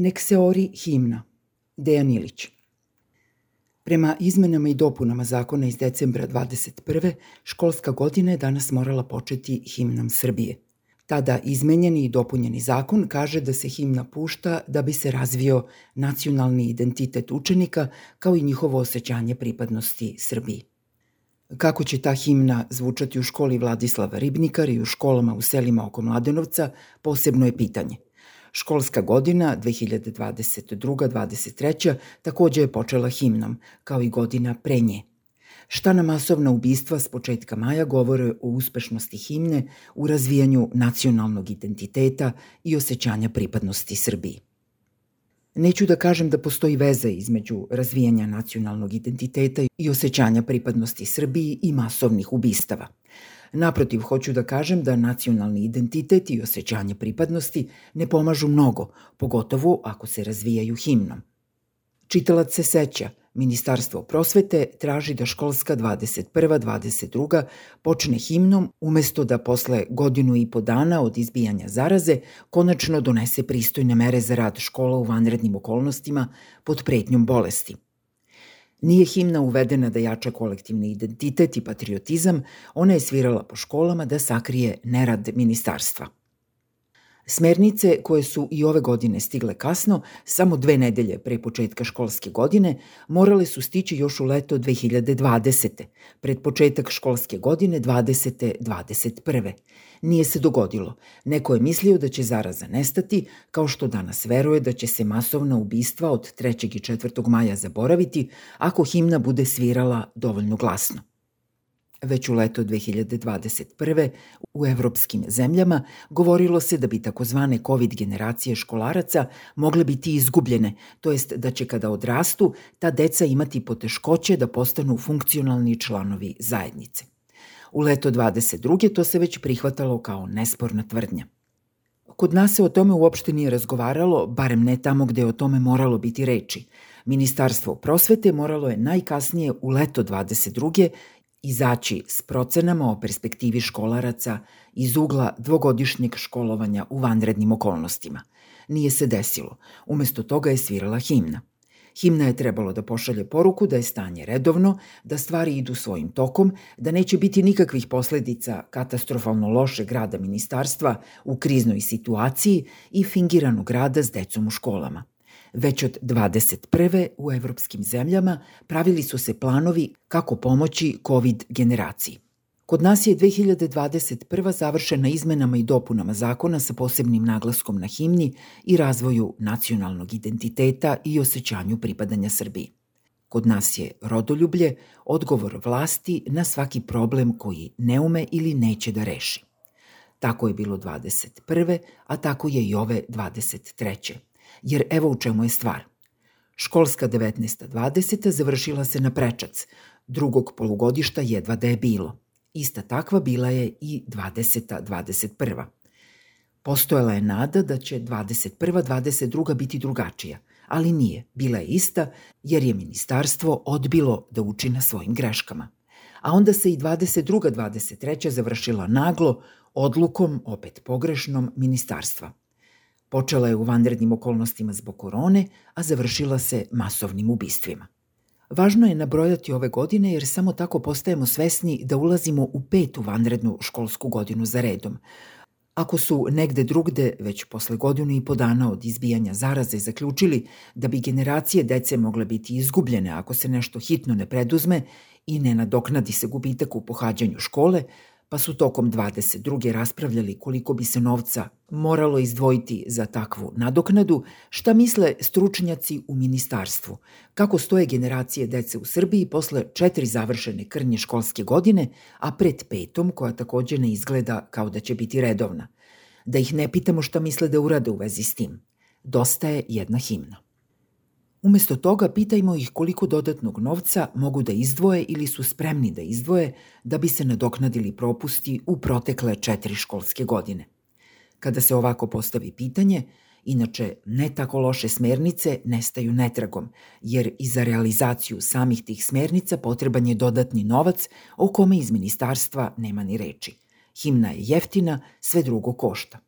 Nek se ori himna. Dejan Ilić. Prema izmenama i dopunama zakona iz decembra 21. školska godina je danas morala početi himnom Srbije. Tada izmenjeni i dopunjeni zakon kaže da se himna pušta da bi se razvio nacionalni identitet učenika kao i njihovo osjećanje pripadnosti Srbiji. Kako će ta himna zvučati u školi Vladislava Ribnikar i u školama u selima oko Mladenovca, posebno je pitanje – Školska godina 2022-2023 takođe je počela himnom, kao i godina pre nje. Šta na masovna ubistva s početka maja govore o uspešnosti himne u razvijanju nacionalnog identiteta i osjećanja pripadnosti Srbiji. Neću da kažem da postoji veza između razvijanja nacionalnog identiteta i osjećanja pripadnosti Srbiji i masovnih ubistava – Naprotiv, hoću da kažem da nacionalni identitet i osjećanje pripadnosti ne pomažu mnogo, pogotovo ako se razvijaju himnom. Čitalac se seća, Ministarstvo prosvete traži da školska 21. 22. počne himnom umesto da posle godinu i po dana od izbijanja zaraze konačno donese pristojne mere za rad škola u vanrednim okolnostima pod pretnjom bolesti – Nije himna uvedena da jača kolektivni identitet i patriotizam, ona je svirala po školama da sakrije nerad ministarstva. Smernice koje su i ove godine stigle kasno, samo dve nedelje pre početka školske godine, morale su stići još u leto 2020. pred početak školske godine 20. 21. Nije se dogodilo. Neko je mislio da će zaraza nestati, kao što danas veruje da će se masovna ubistva od 3. i 4. maja zaboraviti ako himna bude svirala dovoljno glasno. Već u leto 2021. u evropskim zemljama govorilo se da bi takozvane COVID generacije školaraca mogle biti izgubljene, to jest da će kada odrastu ta deca imati poteškoće da postanu funkcionalni članovi zajednice. U leto 22. to se već prihvatalo kao nesporna tvrdnja. Kod nas se o tome uopšte nije razgovaralo, barem ne tamo gde je o tome moralo biti reči. Ministarstvo prosvete moralo je najkasnije u leto 22 izaći s procenama o perspektivi školaraca iz ugla dvogodišnjeg školovanja u vanrednim okolnostima. Nije se desilo. Umesto toga je svirala himna. Himna je trebalo da pošalje poruku da je stanje redovno, da stvari idu svojim tokom, da neće biti nikakvih posledica katastrofalno loše grada ministarstva u kriznoj situaciji i fingiranog rada s decom u školama. Već od 21. u evropskim zemljama pravili su se planovi kako pomoći COVID generaciji. Kod nas je 2021. završena izmenama i dopunama zakona sa posebnim naglaskom na himni i razvoju nacionalnog identiteta i osjećanju pripadanja Srbiji. Kod nas je rodoljublje odgovor vlasti na svaki problem koji ne ume ili neće da reši. Tako je bilo 21. a tako je i ove 23. Jer evo u čemu je stvar. Školska 19. 20. završila se na prečac, drugog polugodišta jedva da je bilo. Ista takva bila je i 20. 21. Postojala je nada da će 21. 22. biti drugačija, ali nije, bila je ista jer je ministarstvo odbilo da uči na svojim greškama. A onda se i 22. 23. završila naglo, odlukom, opet pogrešnom, ministarstva. Počela je u vanrednim okolnostima zbog korone, a završila se masovnim ubistvima. Važno je nabrojati ove godine jer samo tako postajemo svesni da ulazimo u petu vanrednu školsku godinu za redom. Ako su negde drugde, već posle godinu i po dana od izbijanja zaraze, zaključili da bi generacije dece mogle biti izgubljene ako se nešto hitno ne preduzme i ne nadoknadi se gubitak u pohađanju škole, pa su tokom 22. raspravljali koliko bi se novca moralo izdvojiti za takvu nadoknadu, šta misle stručnjaci u ministarstvu, kako stoje generacije dece u Srbiji posle četiri završene krnje školske godine, a pred petom, koja takođe ne izgleda kao da će biti redovna. Da ih ne pitamo šta misle da urade u vezi s tim. Dosta je jedna himna. Umesto toga pitajmo ih koliko dodatnog novca mogu da izdvoje ili su spremni da izdvoje da bi se nadoknadili propusti u protekle četiri školske godine. Kada se ovako postavi pitanje, inače ne tako loše smernice nestaju netragom, jer i za realizaciju samih tih smernica potreban je dodatni novac o kome iz ministarstva nema ni reči. Himna je jeftina, sve drugo košta.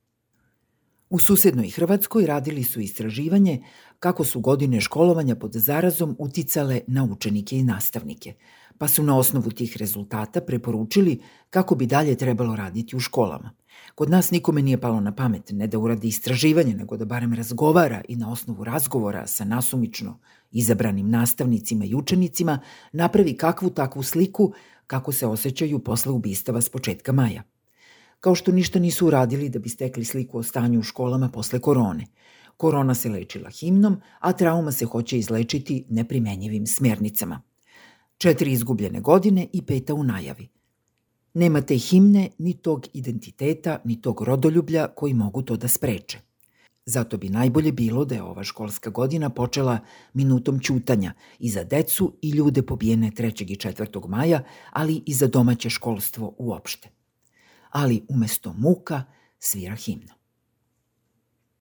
U susednoj Hrvatskoj radili su istraživanje kako su godine školovanja pod zarazom uticale na učenike i nastavnike, pa su na osnovu tih rezultata preporučili kako bi dalje trebalo raditi u školama. Kod nas nikome nije palo na pamet ne da uradi istraživanje, nego da barem razgovara i na osnovu razgovora sa nasumično izabranim nastavnicima i učenicima napravi kakvu takvu sliku kako se osjećaju posle ubistava s početka maja. Kao što ništa nisu uradili da bi stekli sliku o stanju u školama posle korone. Korona se lečila himnom, a trauma se hoće izlečiti neprimenjivim smjernicama. Četiri izgubljene godine i peta u najavi. Nema te himne, ni tog identiteta, ni tog rodoljublja koji mogu to da spreče. Zato bi najbolje bilo da je ova školska godina počela minutom ćutanja i za decu i ljude pobijene 3. i 4. maja, ali i za domaće školstvo uopšte. Ali umesto muka svira himna.